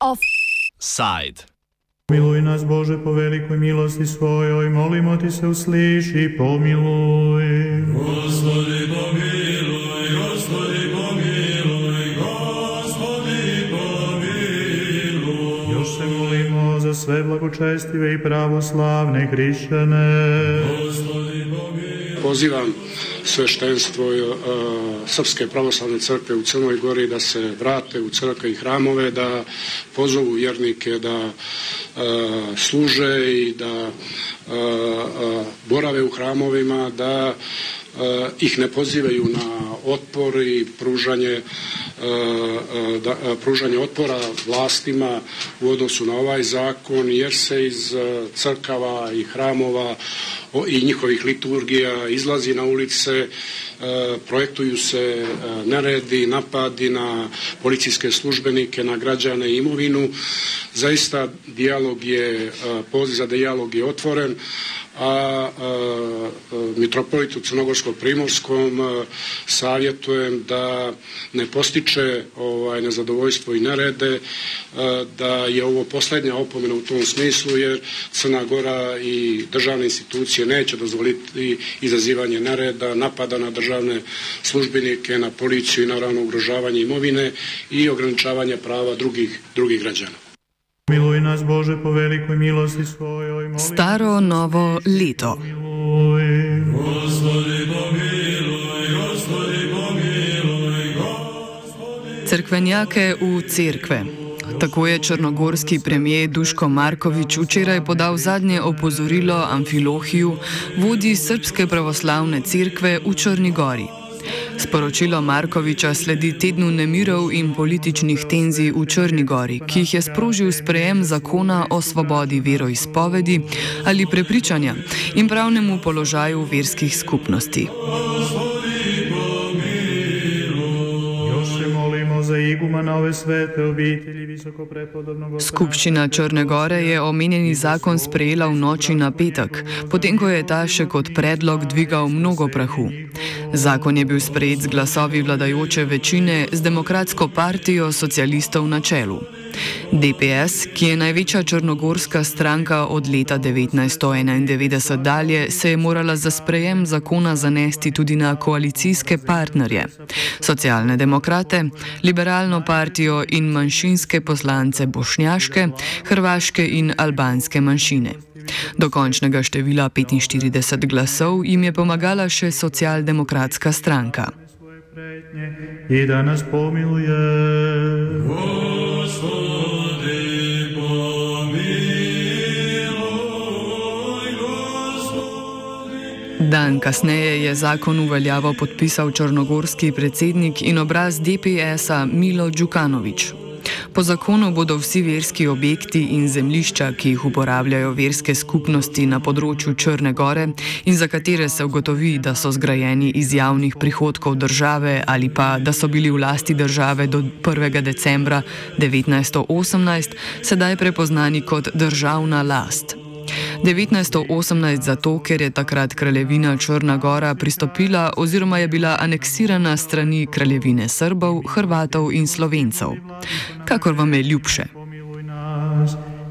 Offside. Miluj nas Bože po velikoj milosti svojoj, molimo ti se usliši, pomiluj. Blagočestive i pravoslavne hrišćane. Pozivam sveštenstvo e, Srpske pravoslavne crkve u Crnoj Gori da se vrate u crkve i hramove, da pozovu vjernike da e, služe i da e, borave u hramovima, da ih ne pozivaju na otpor i pružanje, e, e, da, pružanje otpora vlastima u odnosu na ovaj zakon, jer se iz crkava i hramova i njihovih liturgija izlazi na ulice, projektuju se neredi, napadi na policijske službenike, na građane i imovinu. Zaista dijalog je, poziv za dijalog je otvoren, a, a mitropolitu Crnogorskog primorskom a, savjetujem da ne postiče ovaj nezadovoljstvo i nerede, a, da je ovo posljednja opomena u tom smislu jer Crna Gora i državne institucije neće dozvoliti izazivanje nereda, napada na državne službenike, na policiju i naravno ugrožavanje imovine i ograničavanje prava drugih, drugih građana. Miluj nas Bože po velikoj milosti svojoj, Staro novo leto. Miluj. Cerkvenjake v cerkve. Tako je črnogorski premijer Duško Markovič včeraj podal zadnje opozorilo Amfilohiju, vodji Srpske pravoslavne cerkve v Črni Gori. Sporočilo Markoviča sledi tednu nemirov in političnih tenzij v Črni Gori, ki jih je sprožil sprejem zakona o svobodi veroizpovedi ali prepričanja in pravnemu položaju verskih skupnosti. Molimo za igumana ove svete obitelji visoko prepodobnog Skupščina Črne Gore je omenjeni zakon sprejela v noči na petek, potem ko je ta še kot predlog dvigal mnogo prahu. Zakon je bil sprejet z glasovi vladajoče večine z Demokratsko partijo socialistov na čelu. DPS, ki je največja črnogorska stranka od leta 1991 dalje, se je morala za sprejem zakona zanesti tudi na koalicijske partnerje: socialne demokrate, liberalno partijo in manjšinske poslance bošnjaške, hrvaške in albanske manjšine. Do končnega števila 45 glasov jim je pomagala še socialdemokratska stranka. i da nas pomiluje. Gospodi pomiluj, Gospodi Dan kasneje je zakon v veljavo podpisal črnogorski predsednik in obraz DPS-a Milo Đukanovič. Po zakonu bodo vsi verski objekti in zemlišča, ki jih uporabljajo verske skupnosti na področju Črne Gore in za katere se ugotovi, da so zgrajeni iz javnih prihodkov države ali pa da so bili v lasti države do 1. decembra 1918, sedaj prepoznani kot državna last. 1918 zato, ker je takrat kraljevina Črna Gora pristopila oziroma je bila aneksirana strani kraljevine Srbov, Hrvatov in Slovencev. Kakor vam je ljubše.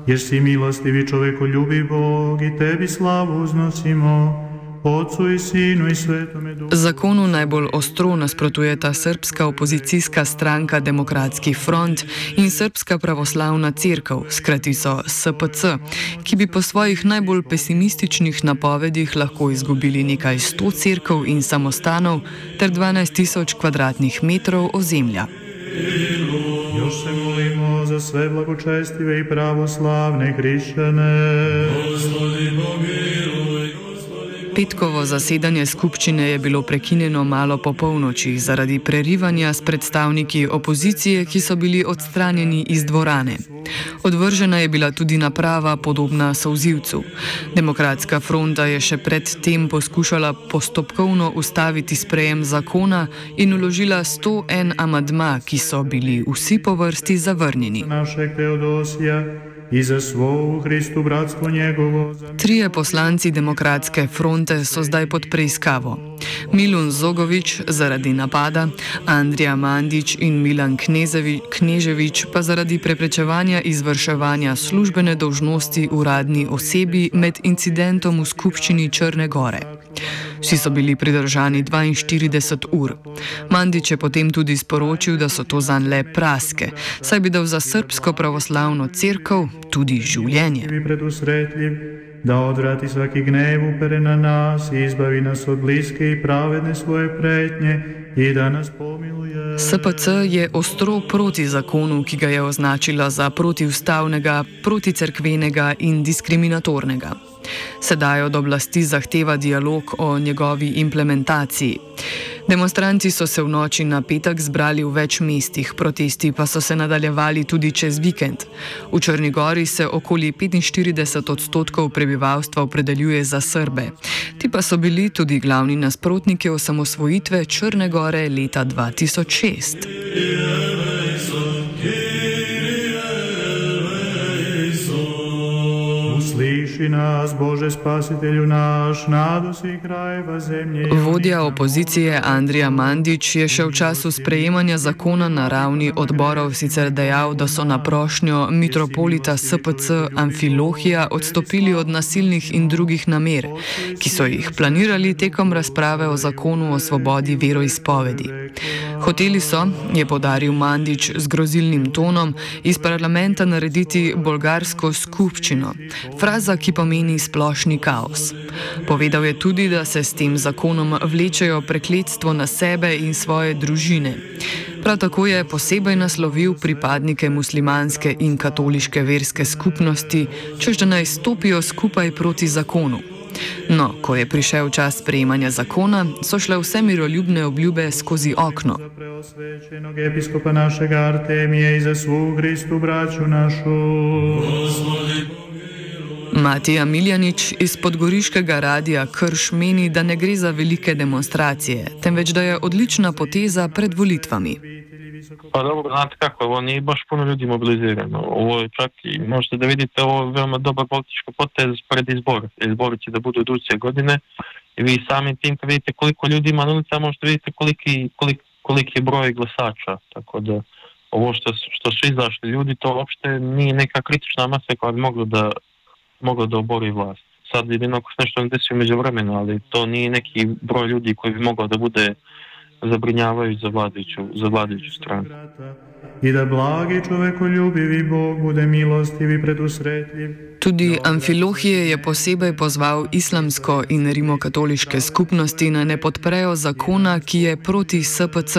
Jer si milostivi čoveku ljubi Bog i tebi slavu uznosimo, Otcu i Sinu i Svetome Duhu. Zakonu najbolj ostro nasprotujeta srpska opozicijska stranka Demokratski front in srpska pravoslavna crkva, skratico SPC, ki bi po svojih najbolj pesimističnih napovedih lahko izgubili nekaj sto crkv in samostanov ter 12 tisoč kvadratnih metrov ozemlja. Još se molimo za sve blagočestive i pravoslavne hrišćane. Gospodi pomiluj, Petkovo zasedanje skupščine je bilo prekinjeno malo po polnoči zaradi prerivanja s predstavniki opozicije, ki so bili odstranjeni iz dvorane. Odvržena je bila tudi naprava podobna solzivcu. Demokratska fronta je še predtem poskušala postopkovno ustaviti sprejem zakona in uložila 101 amadma, ki so bili vsi po vrsti zavrnjeni. našeg Teodosija i za svo u Hristu bratstvo njegovo. Trije poslanci demokratske fronte so zdaj pod preiskavo. Milun Zogovič zaradi napada, Andrija Mandič in Milan Knezevi, Kneževič pa zaradi preprečevanja izvrševanja službene dolžnosti uradni osebi med incidentom v skupščini Črne Gore. Vsi so bili pridržani 42 ur. Mandič je potem tudi sporočil, da so to zanj le praske, saj bi dal za srpsko pravoslavno crkvo tudi življenje. Da odvrati svaki gnev upere na nas i izbavi nas od bliske i pravedne svoje pretnje SPC je ostro proti zakonu, ki ga je označila za protiustavnega, proticerkvenega in diskriminatornega. Sedaj od oblasti zahteva dialog o njegovi implementaciji. Demonstranti so se v noči na petek zbrali v več mestih, protesti pa so se nadaljevali tudi čez vikend. V Črni Gori se okoli 45 odstotkov prebivalstva opredeljuje za Srbe. Ti pa so bili tudi glavni nasprotniki osamosvojitve Črne Gore leta 2006. Usliši nas, Bože, spasitelju naš, nadosi krajeva zemlje. Vodja opozicije Andrija Mandič je še v času sprejemanja zakona na ravni odborov sicer dejal, da so na prošnjo mitropolita SPC Amfilohija odstopili od nasilnih in drugih namer, ki so jih planirali tekom razprave o zakonu o svobodi veroizpovedi. Hoteli so, je podaril Mandič z grozilnim tonom, iz parlamenta narediti bolgarsko skupščino fraza, ki pomeni splošni kaos. Povedal je tudi, da se s tem zakonom vlečejo prekletstvo na sebe in svoje družine. Prav tako je posebej naslovil pripadnike muslimanske in katoliške verske skupnosti, čež da naj stopijo skupaj proti zakonu. No, ko je prišel čas sprejemanja zakona, so šle vse miroljubne obljube skozi okno. Preosvečenog episkopa našega Artemije i za svu Hristu braću našu. Matija Miljanič iz podgoriškega radia Krš meni, da ne gre za velike demonstracije, temveč da je odlična poteza pred volitvami. Pa dobro, znate kako, ovo nije baš puno ljudi mobilizirano. Ovo je čak i, možete da vidite, ovo je veoma dobar politički potez pred izbor. Izbori će da budu iduće godine i vi samim tim kad vidite koliko ljudi ima na ulica, možete vidite koliki, kolik, koliki je broj glasača. Tako da ovo što, što su izašli ljudi, to uopšte nije neka kritična masa koja bi mogla da, mogla da obori vlast. Sad jedino ako se nešto ne desi umeđu vremenu, ali to nije neki broj ljudi koji bi mogao da bude zabrinjavajući za vladajuću, za vladajuću stranu. I da blagi čovekoljubivi Bog bude milostiv i predusretljiv. Tudi Amfilohije je posebej pozval islamsko in rimokatoliške skupnosti naj ne podprejo zakona, ki je proti SPC,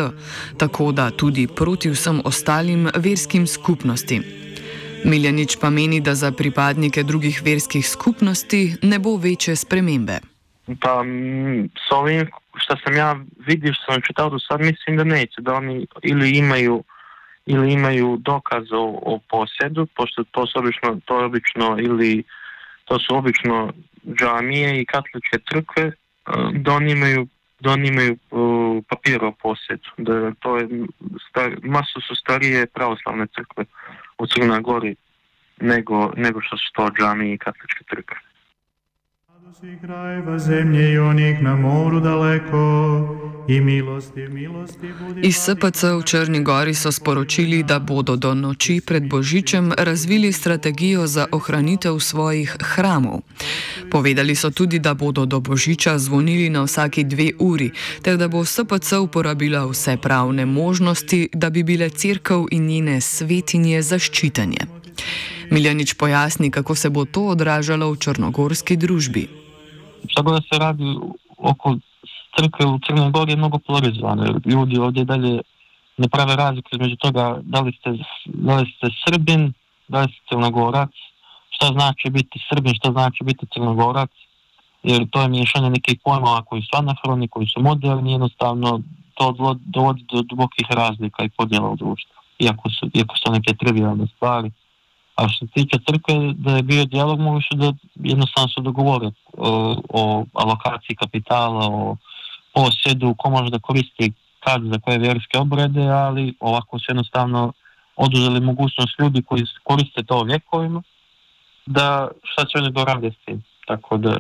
tako da tudi proti vsem ostalim verskim skupnostim. Miljanič pa meni, da za pripadnike drugih verskih skupnosti ne bo večje spremembe. Pa m, s ovim što sam ja vidio, što sam čitao do sad, mislim da neće, da oni ili imaju ili imaju dokaz o, o posjedu, pošto to su obično, to je obično ili to su obično džamije i katoličke crkve, da oni imaju da oni imaju uh, papir o posjedu. Da to je star, masu su starije pravoslavne crkve u Crnoj Gori nego, nego što su to džamije i katoličke crkve. Radosi krajeva zemlje i onih na moru daleko i milosti, milosti budi... Iz SPC v Črni Gori so sporočili, da bodo do noči pred Božičem razvili strategijo za ohranitev svojih hramov. Povedali so tudi, da bodo do Božiča zvonili na vsaki dve uri, ter da bo SPC uporabila vse pravne možnosti, da bi bile crkv in njene svetinje zaščitene. Miljanič pojasni, kako se bo to odražalo v črnogorski družbi. Tako da se radi oko crkve u Crnoj Gori je mnogo polarizovano. Ljudi ovdje dalje ne prave razliku između toga da li ste, da li ste Srbin, da li ste Crnogorac, šta znači biti Srbin, šta znači biti Crnogorac, jer to je miješanje nekih pojmova koji su anahroni, koji su moderni, jednostavno to dovodi do dubokih razlika i podjela u društvu, iako su, iako su neke trivialne stvari. A što se tiče crkve, da je bio dijalog, mogu su da jednostavno se dogovore o, o alokaciji kapitala, o posjedu, ko može da koristi kad za koje vjerske obrede, ali ovako su jednostavno oduzeli mogućnost ljudi koji koriste to vjekovima da šta će oni da rade s tim. Tako da,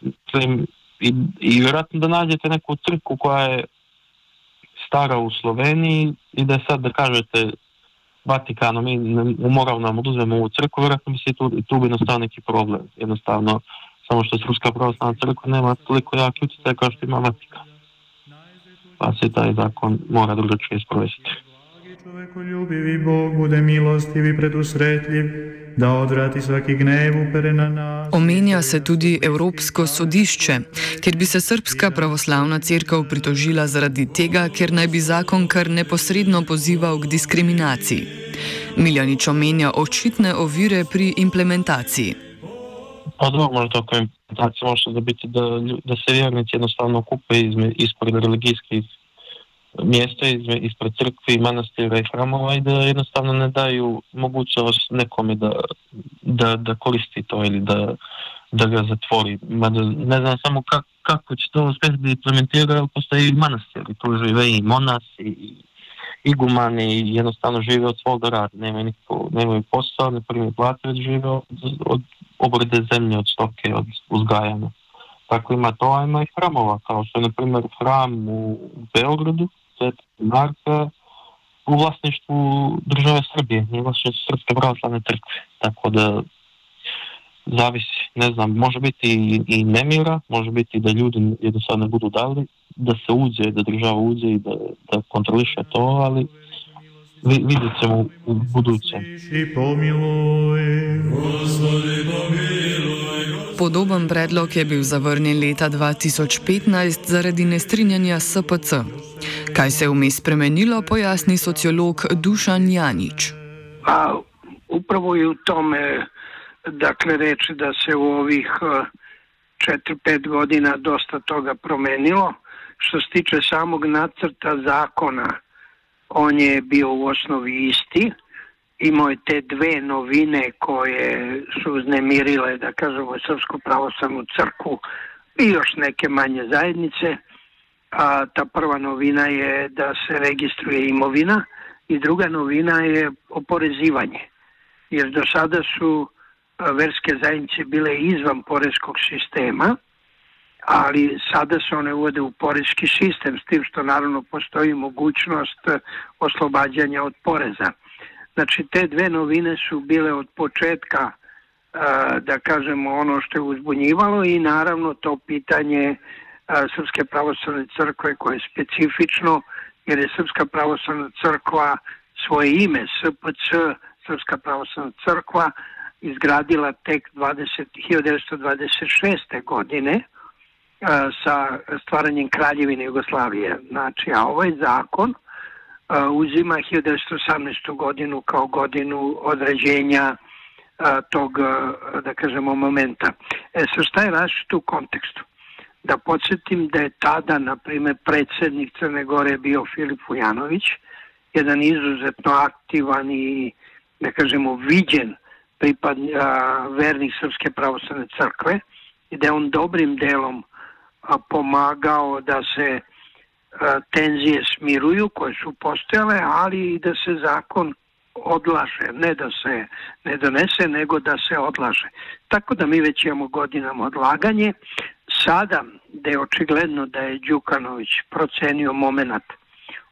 mislim, i, i vjerojatno da nađete neku crku koja je stara u Sloveniji i da sad da kažete Vatikanu, mi moramo nam oduzmemo ovu crkvu, vjerojatno bi se tu, tu bi nastao neki problem. Jednostavno, samo što Srpska pravoslavna crkva nema toliko jaki utjecaj kao što ima Vatikan. Pa se taj zakon mora drugačije sprovesti. Čovekoljubivi Bog bude milostiv i predusretljiv, da odvrati svaki gnev upere na nas. Omenja se tudi Evropsko sodišče, ker bi se Srpska pravoslavna crkva pritožila zaradi tega, ker naj bi zakon kar neposredno pozival k diskriminaciji. Miljanič omenja očitne ovire pri implementaciji. Pa dobro, možda oko implementacije može biti da, da se vjernici jednostavno okupe ispred religijskih mjesta ispred crkvi, manastira i hramova i da jednostavno ne daju mogućnost nekome da, da, da koristi to ili da, da ga zatvori. Mada ne znam samo kak, kako će to uspjeti da implementira, ali postoji i manastir i tu žive i monasi i igumani i jednostavno žive od svoga rada. Nemaju, nikako, nemaju posao, ne primi plate, već žive od, od obrade zemlje, od stoke, od uzgajanja. Tako ima to, a ima i hramova, kao što je, na primjer, hram u Beogradu, Sveta Marka, u vlasništvu države Srbije, nije vlasništvu Srpske pravoslavne crkve. Tako da zavisi, ne znam, može biti i, i nemira, može biti da ljudi jednostavno ne budu dali, da se uđe, da država uđe i da, da kontroliše to, ali vidjet ćemo u budućem. Podoben predlog je bil zavrnjen leta 2015 zaradi nestrinjanja SPC. Kaj se je vmes spremenilo, pojasni sociolog Dušan Janič. A, upravo je v tome, dakle, reči, da se v ovih 4-5 godina dosta toga promenilo. Što se tiče samog nacrta zakona, on je bio u osnovi isti. Imao je te dve novine koje su uznemirile, da kažemo, Srpsku pravoslavnu crku i još neke manje zajednice. A ta prva novina je da se registruje imovina i druga novina je oporezivanje. Jer do sada su verske zajednice bile izvan poreskog sistema, ali sada se one uvode u porezki sistem, s tim što naravno postoji mogućnost oslobađanja od poreza. Znači te dve novine su bile od početka da kažemo ono što je uzbunjivalo i naravno to pitanje Srpske pravoslavne crkve koje je specifično jer je Srpska pravoslavna crkva svoje ime SPC, Srpska pravoslavna crkva izgradila tek 20, 1926. godine sa stvaranjem Kraljevine Jugoslavije. Znači, a ovaj zakon uzima 1918. godinu kao godinu određenja tog, da kažemo, momenta. E, sa šta je različito u kontekstu? Da podsjetim da je tada, na primjer, predsjednik Crne Gore bio Filip Vujanović, jedan izuzetno aktivan i, da kažemo, viđen pripad vernih Srpske pravoslavne crkve i da je on dobrim delom pomagao da se tenzije smiruju koje su postojale, ali i da se zakon odlaže, ne da se ne donese, nego da se odlaže. Tako da mi već imamo godinama odlaganje. Sada, da je očigledno da je Đukanović procenio moment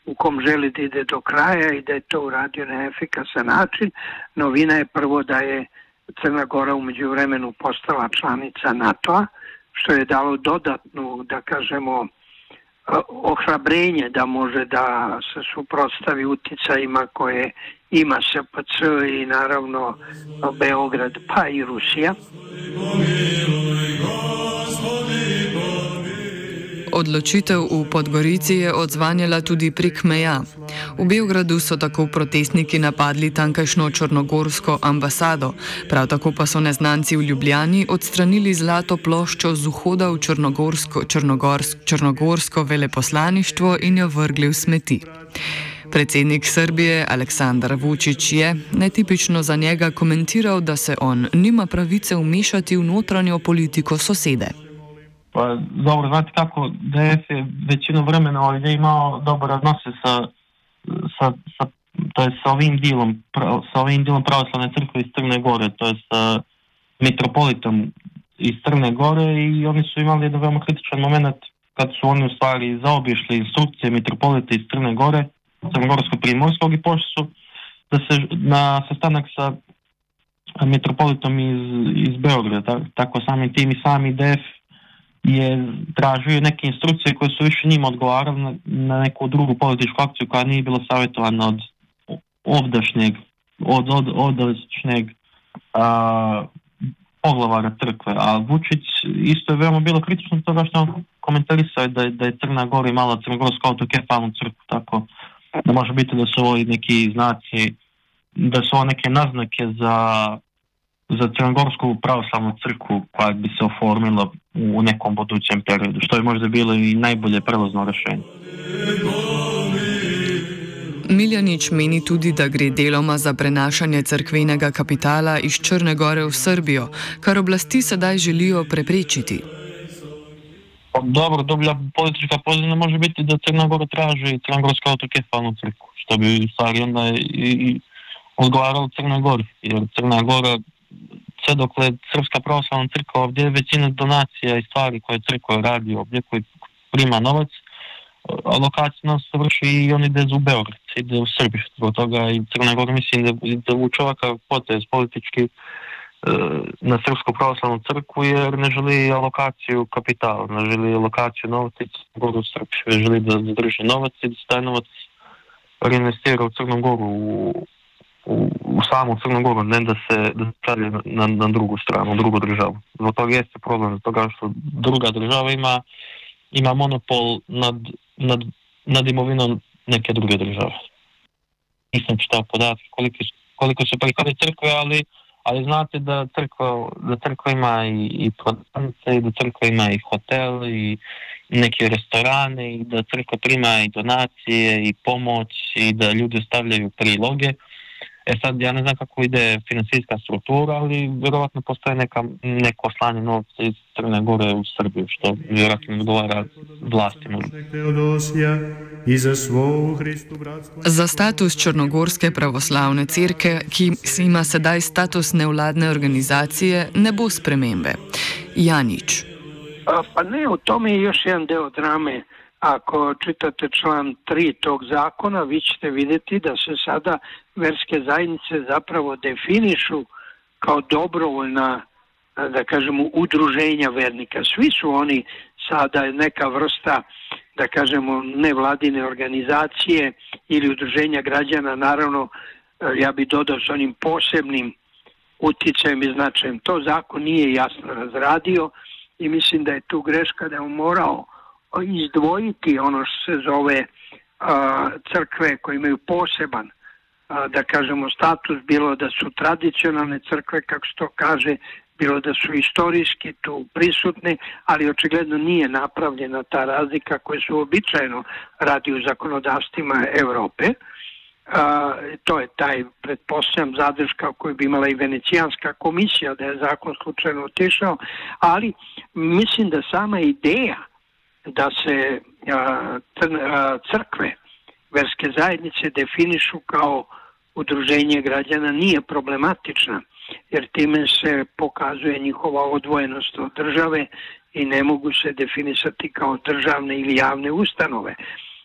u kom želi da ide do kraja i da je to uradio na efikasan način, novina je prvo da je Crna Gora umeđu vremenu postala članica NATO-a, što je dalo dodatnu, da kažemo, ohrabrenje da može da se suprotstavi uticajima koje ima SPC i naravno Beograd pa i Rusija. Odločitev v Podgorici je odzvanjala tudi prek meja. V Beogradu so tako protestniki napadli tankajšno črnogorsko ambasado, prav tako pa so neznanci v Ljubljani odstranili zlato ploščo z vhoda v črnogorsko, črnogorsko, črnogorsko veleposlaništvo in jo vrgli v smeti. Predsednik Srbije Aleksandar Vučić je, netipično za njega, komentiral, da se on nima pravice vmešati v notranjo politiko sosede. Pa, dobro, znate kako, DF je većinu vremena ovdje imao dobar odnose sa, sa, sa, to je sa ovim dilom, sa ovim dilom pravoslavne crkve iz Crne Gore, to je sa mitropolitom iz Crne Gore i oni su imali jedan veoma kritičan moment kad su oni u stvari zaobišli instrukcije mitropolita iz Crne Gore, Crnogorsko-primorskog i pošli su da se na sastanak sa mitropolitom iz, iz Beograda, tako sami tim i sami DF je tražio neke instrukcije koje su više njima odgovarale na, na neku drugu političku akciju koja nije bila savjetovana od ovdašnjeg od, od, ovdašnjeg a, poglavara crkve, a Vučić isto je veoma bilo kritično toga što on komentarisao da je, da je Crna Gora imala crnogorsku autokefalnu crkvu, tako da može biti da su ovo i neki znaci, da su ovo neke naznake za, za crnogorsku pravoslavnu crkvu koja bi se oformila u nekom budućem periodu, što je možda bilo i najbolje prelazno rešenje. Miljanič meni tudi, da gre deloma za prenašanje crkvenega kapitala iz Črne Gore v Srbijo, kar oblasti sedaj želijo preprečiti. Dobro, dobra politička pozivna može biti da Crna Gora traži crnogorsku autokefalnu crkvu, što bi u stvari onda i, i odgovaralo Crnoj Gori, jer Crna Gora sve dokle Srpska pravoslavna crkva ovdje je većina donacija i stvari koje crkva radi ovdje, koji prima novac, alokacija se vrši i on ide u Beograd, ide u Srbiju. Zbog toga i Crna Gora mislim da, da vuče ovakav potez politički e, na Srpsku pravoslavnu crkvu jer ne želi alokaciju kapitala, ne želi alokaciju novca i Crnu Goru u želi da zadrži novac i da se taj novac reinvestira u Crnu Goru, u, u, u samu Crnu Goru, ne da se, da se šalje na, na drugu stranu, drugu državu. Zbog toga jeste problem, zbog toga što druga država ima, ima monopol nad nad, nad imovinom neke druge države. Nisam čitao podatke koliko, koliko su prihode crkve, ali, ali znate da crkva, da crkva ima i, i prodavnice, i da crkva ima i hotel, i neke restorane, i da crkva prima i donacije, i pomoć, i da ljudi stavljaju priloge. E sad, ja ne znam kako ide finansijska struktura, ali vjerovatno postoje neka, neko slanje novca iz Crne Gore u Srbiju, što vjerojatno odgovara vlastima. Za status Črnogorske pravoslavne cirke, ki ima sedaj status nevladne organizacije, ne bo spremembe. Janič. Pa ne, u tome je još jedan deo drame. Ako čitate član 3 tog zakona, vi ćete vidjeti da se sada verske zajednice zapravo definišu kao dobrovoljna, da kažemo, udruženja vernika. Svi su oni sada neka vrsta, da kažemo, nevladine organizacije ili udruženja građana, naravno, ja bih dodao s onim posebnim uticajem i značajem. To zakon nije jasno razradio i mislim da je tu greška da je on morao izdvojiti ono što se zove a, crkve koje imaju poseban a, da kažemo status bilo da su tradicionalne crkve kako se to kaže bilo da su istorijski tu prisutne ali očigledno nije napravljena ta razlika koja su običajno radi u zakonodavstvima Europe a, to je taj pretpostavljam zadrška koju bi imala i venecijanska komisija da je zakon slučajno otišao ali mislim da sama ideja da se crkve, verske zajednice definišu kao udruženje građana nije problematična, jer time se pokazuje njihova odvojenost od države i ne mogu se definisati kao državne ili javne ustanove.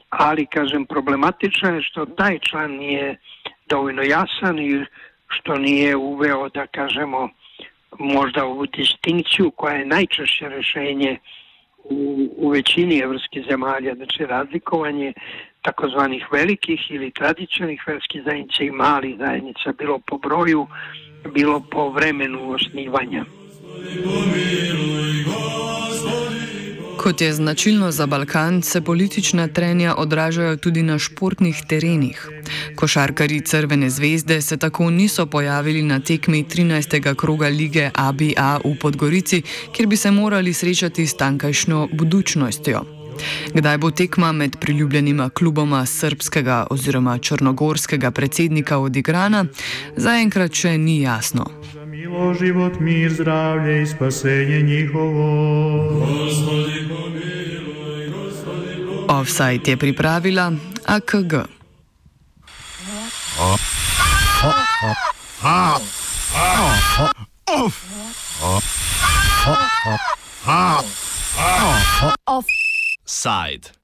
Ali, kažem, problematično je što taj član nije dovoljno jasan i što nije uveo, da kažemo, možda ovu distinkciju koja je najčešće rešenje u, u većini evropskih zemalja, znači razlikovanje takozvanih velikih ili tradicionalnih verskih zajednica i malih zajednica, bilo po broju, bilo po vremenu osnivanja. Kot je značilno za Balkan, se politična trenja odražajo tudi na športnih terenih. Košarkari Crvene zvezde se tako niso pojavili na tekmi 13. kroga lige ABA v Podgorici, kjer bi se morali srečati s tankajšnjo budučnostjo. Kdaj bo tekma med priljubljenima kluboma srpskega oziroma črnogorskega predsednika odigrana, zaenkrat še ni jasno. Milo, život, mir, zdravlje i spasenje njihovo. Gospodi pomiloj, gospodi pomiloj. Offside je pripravila AKG. Offside.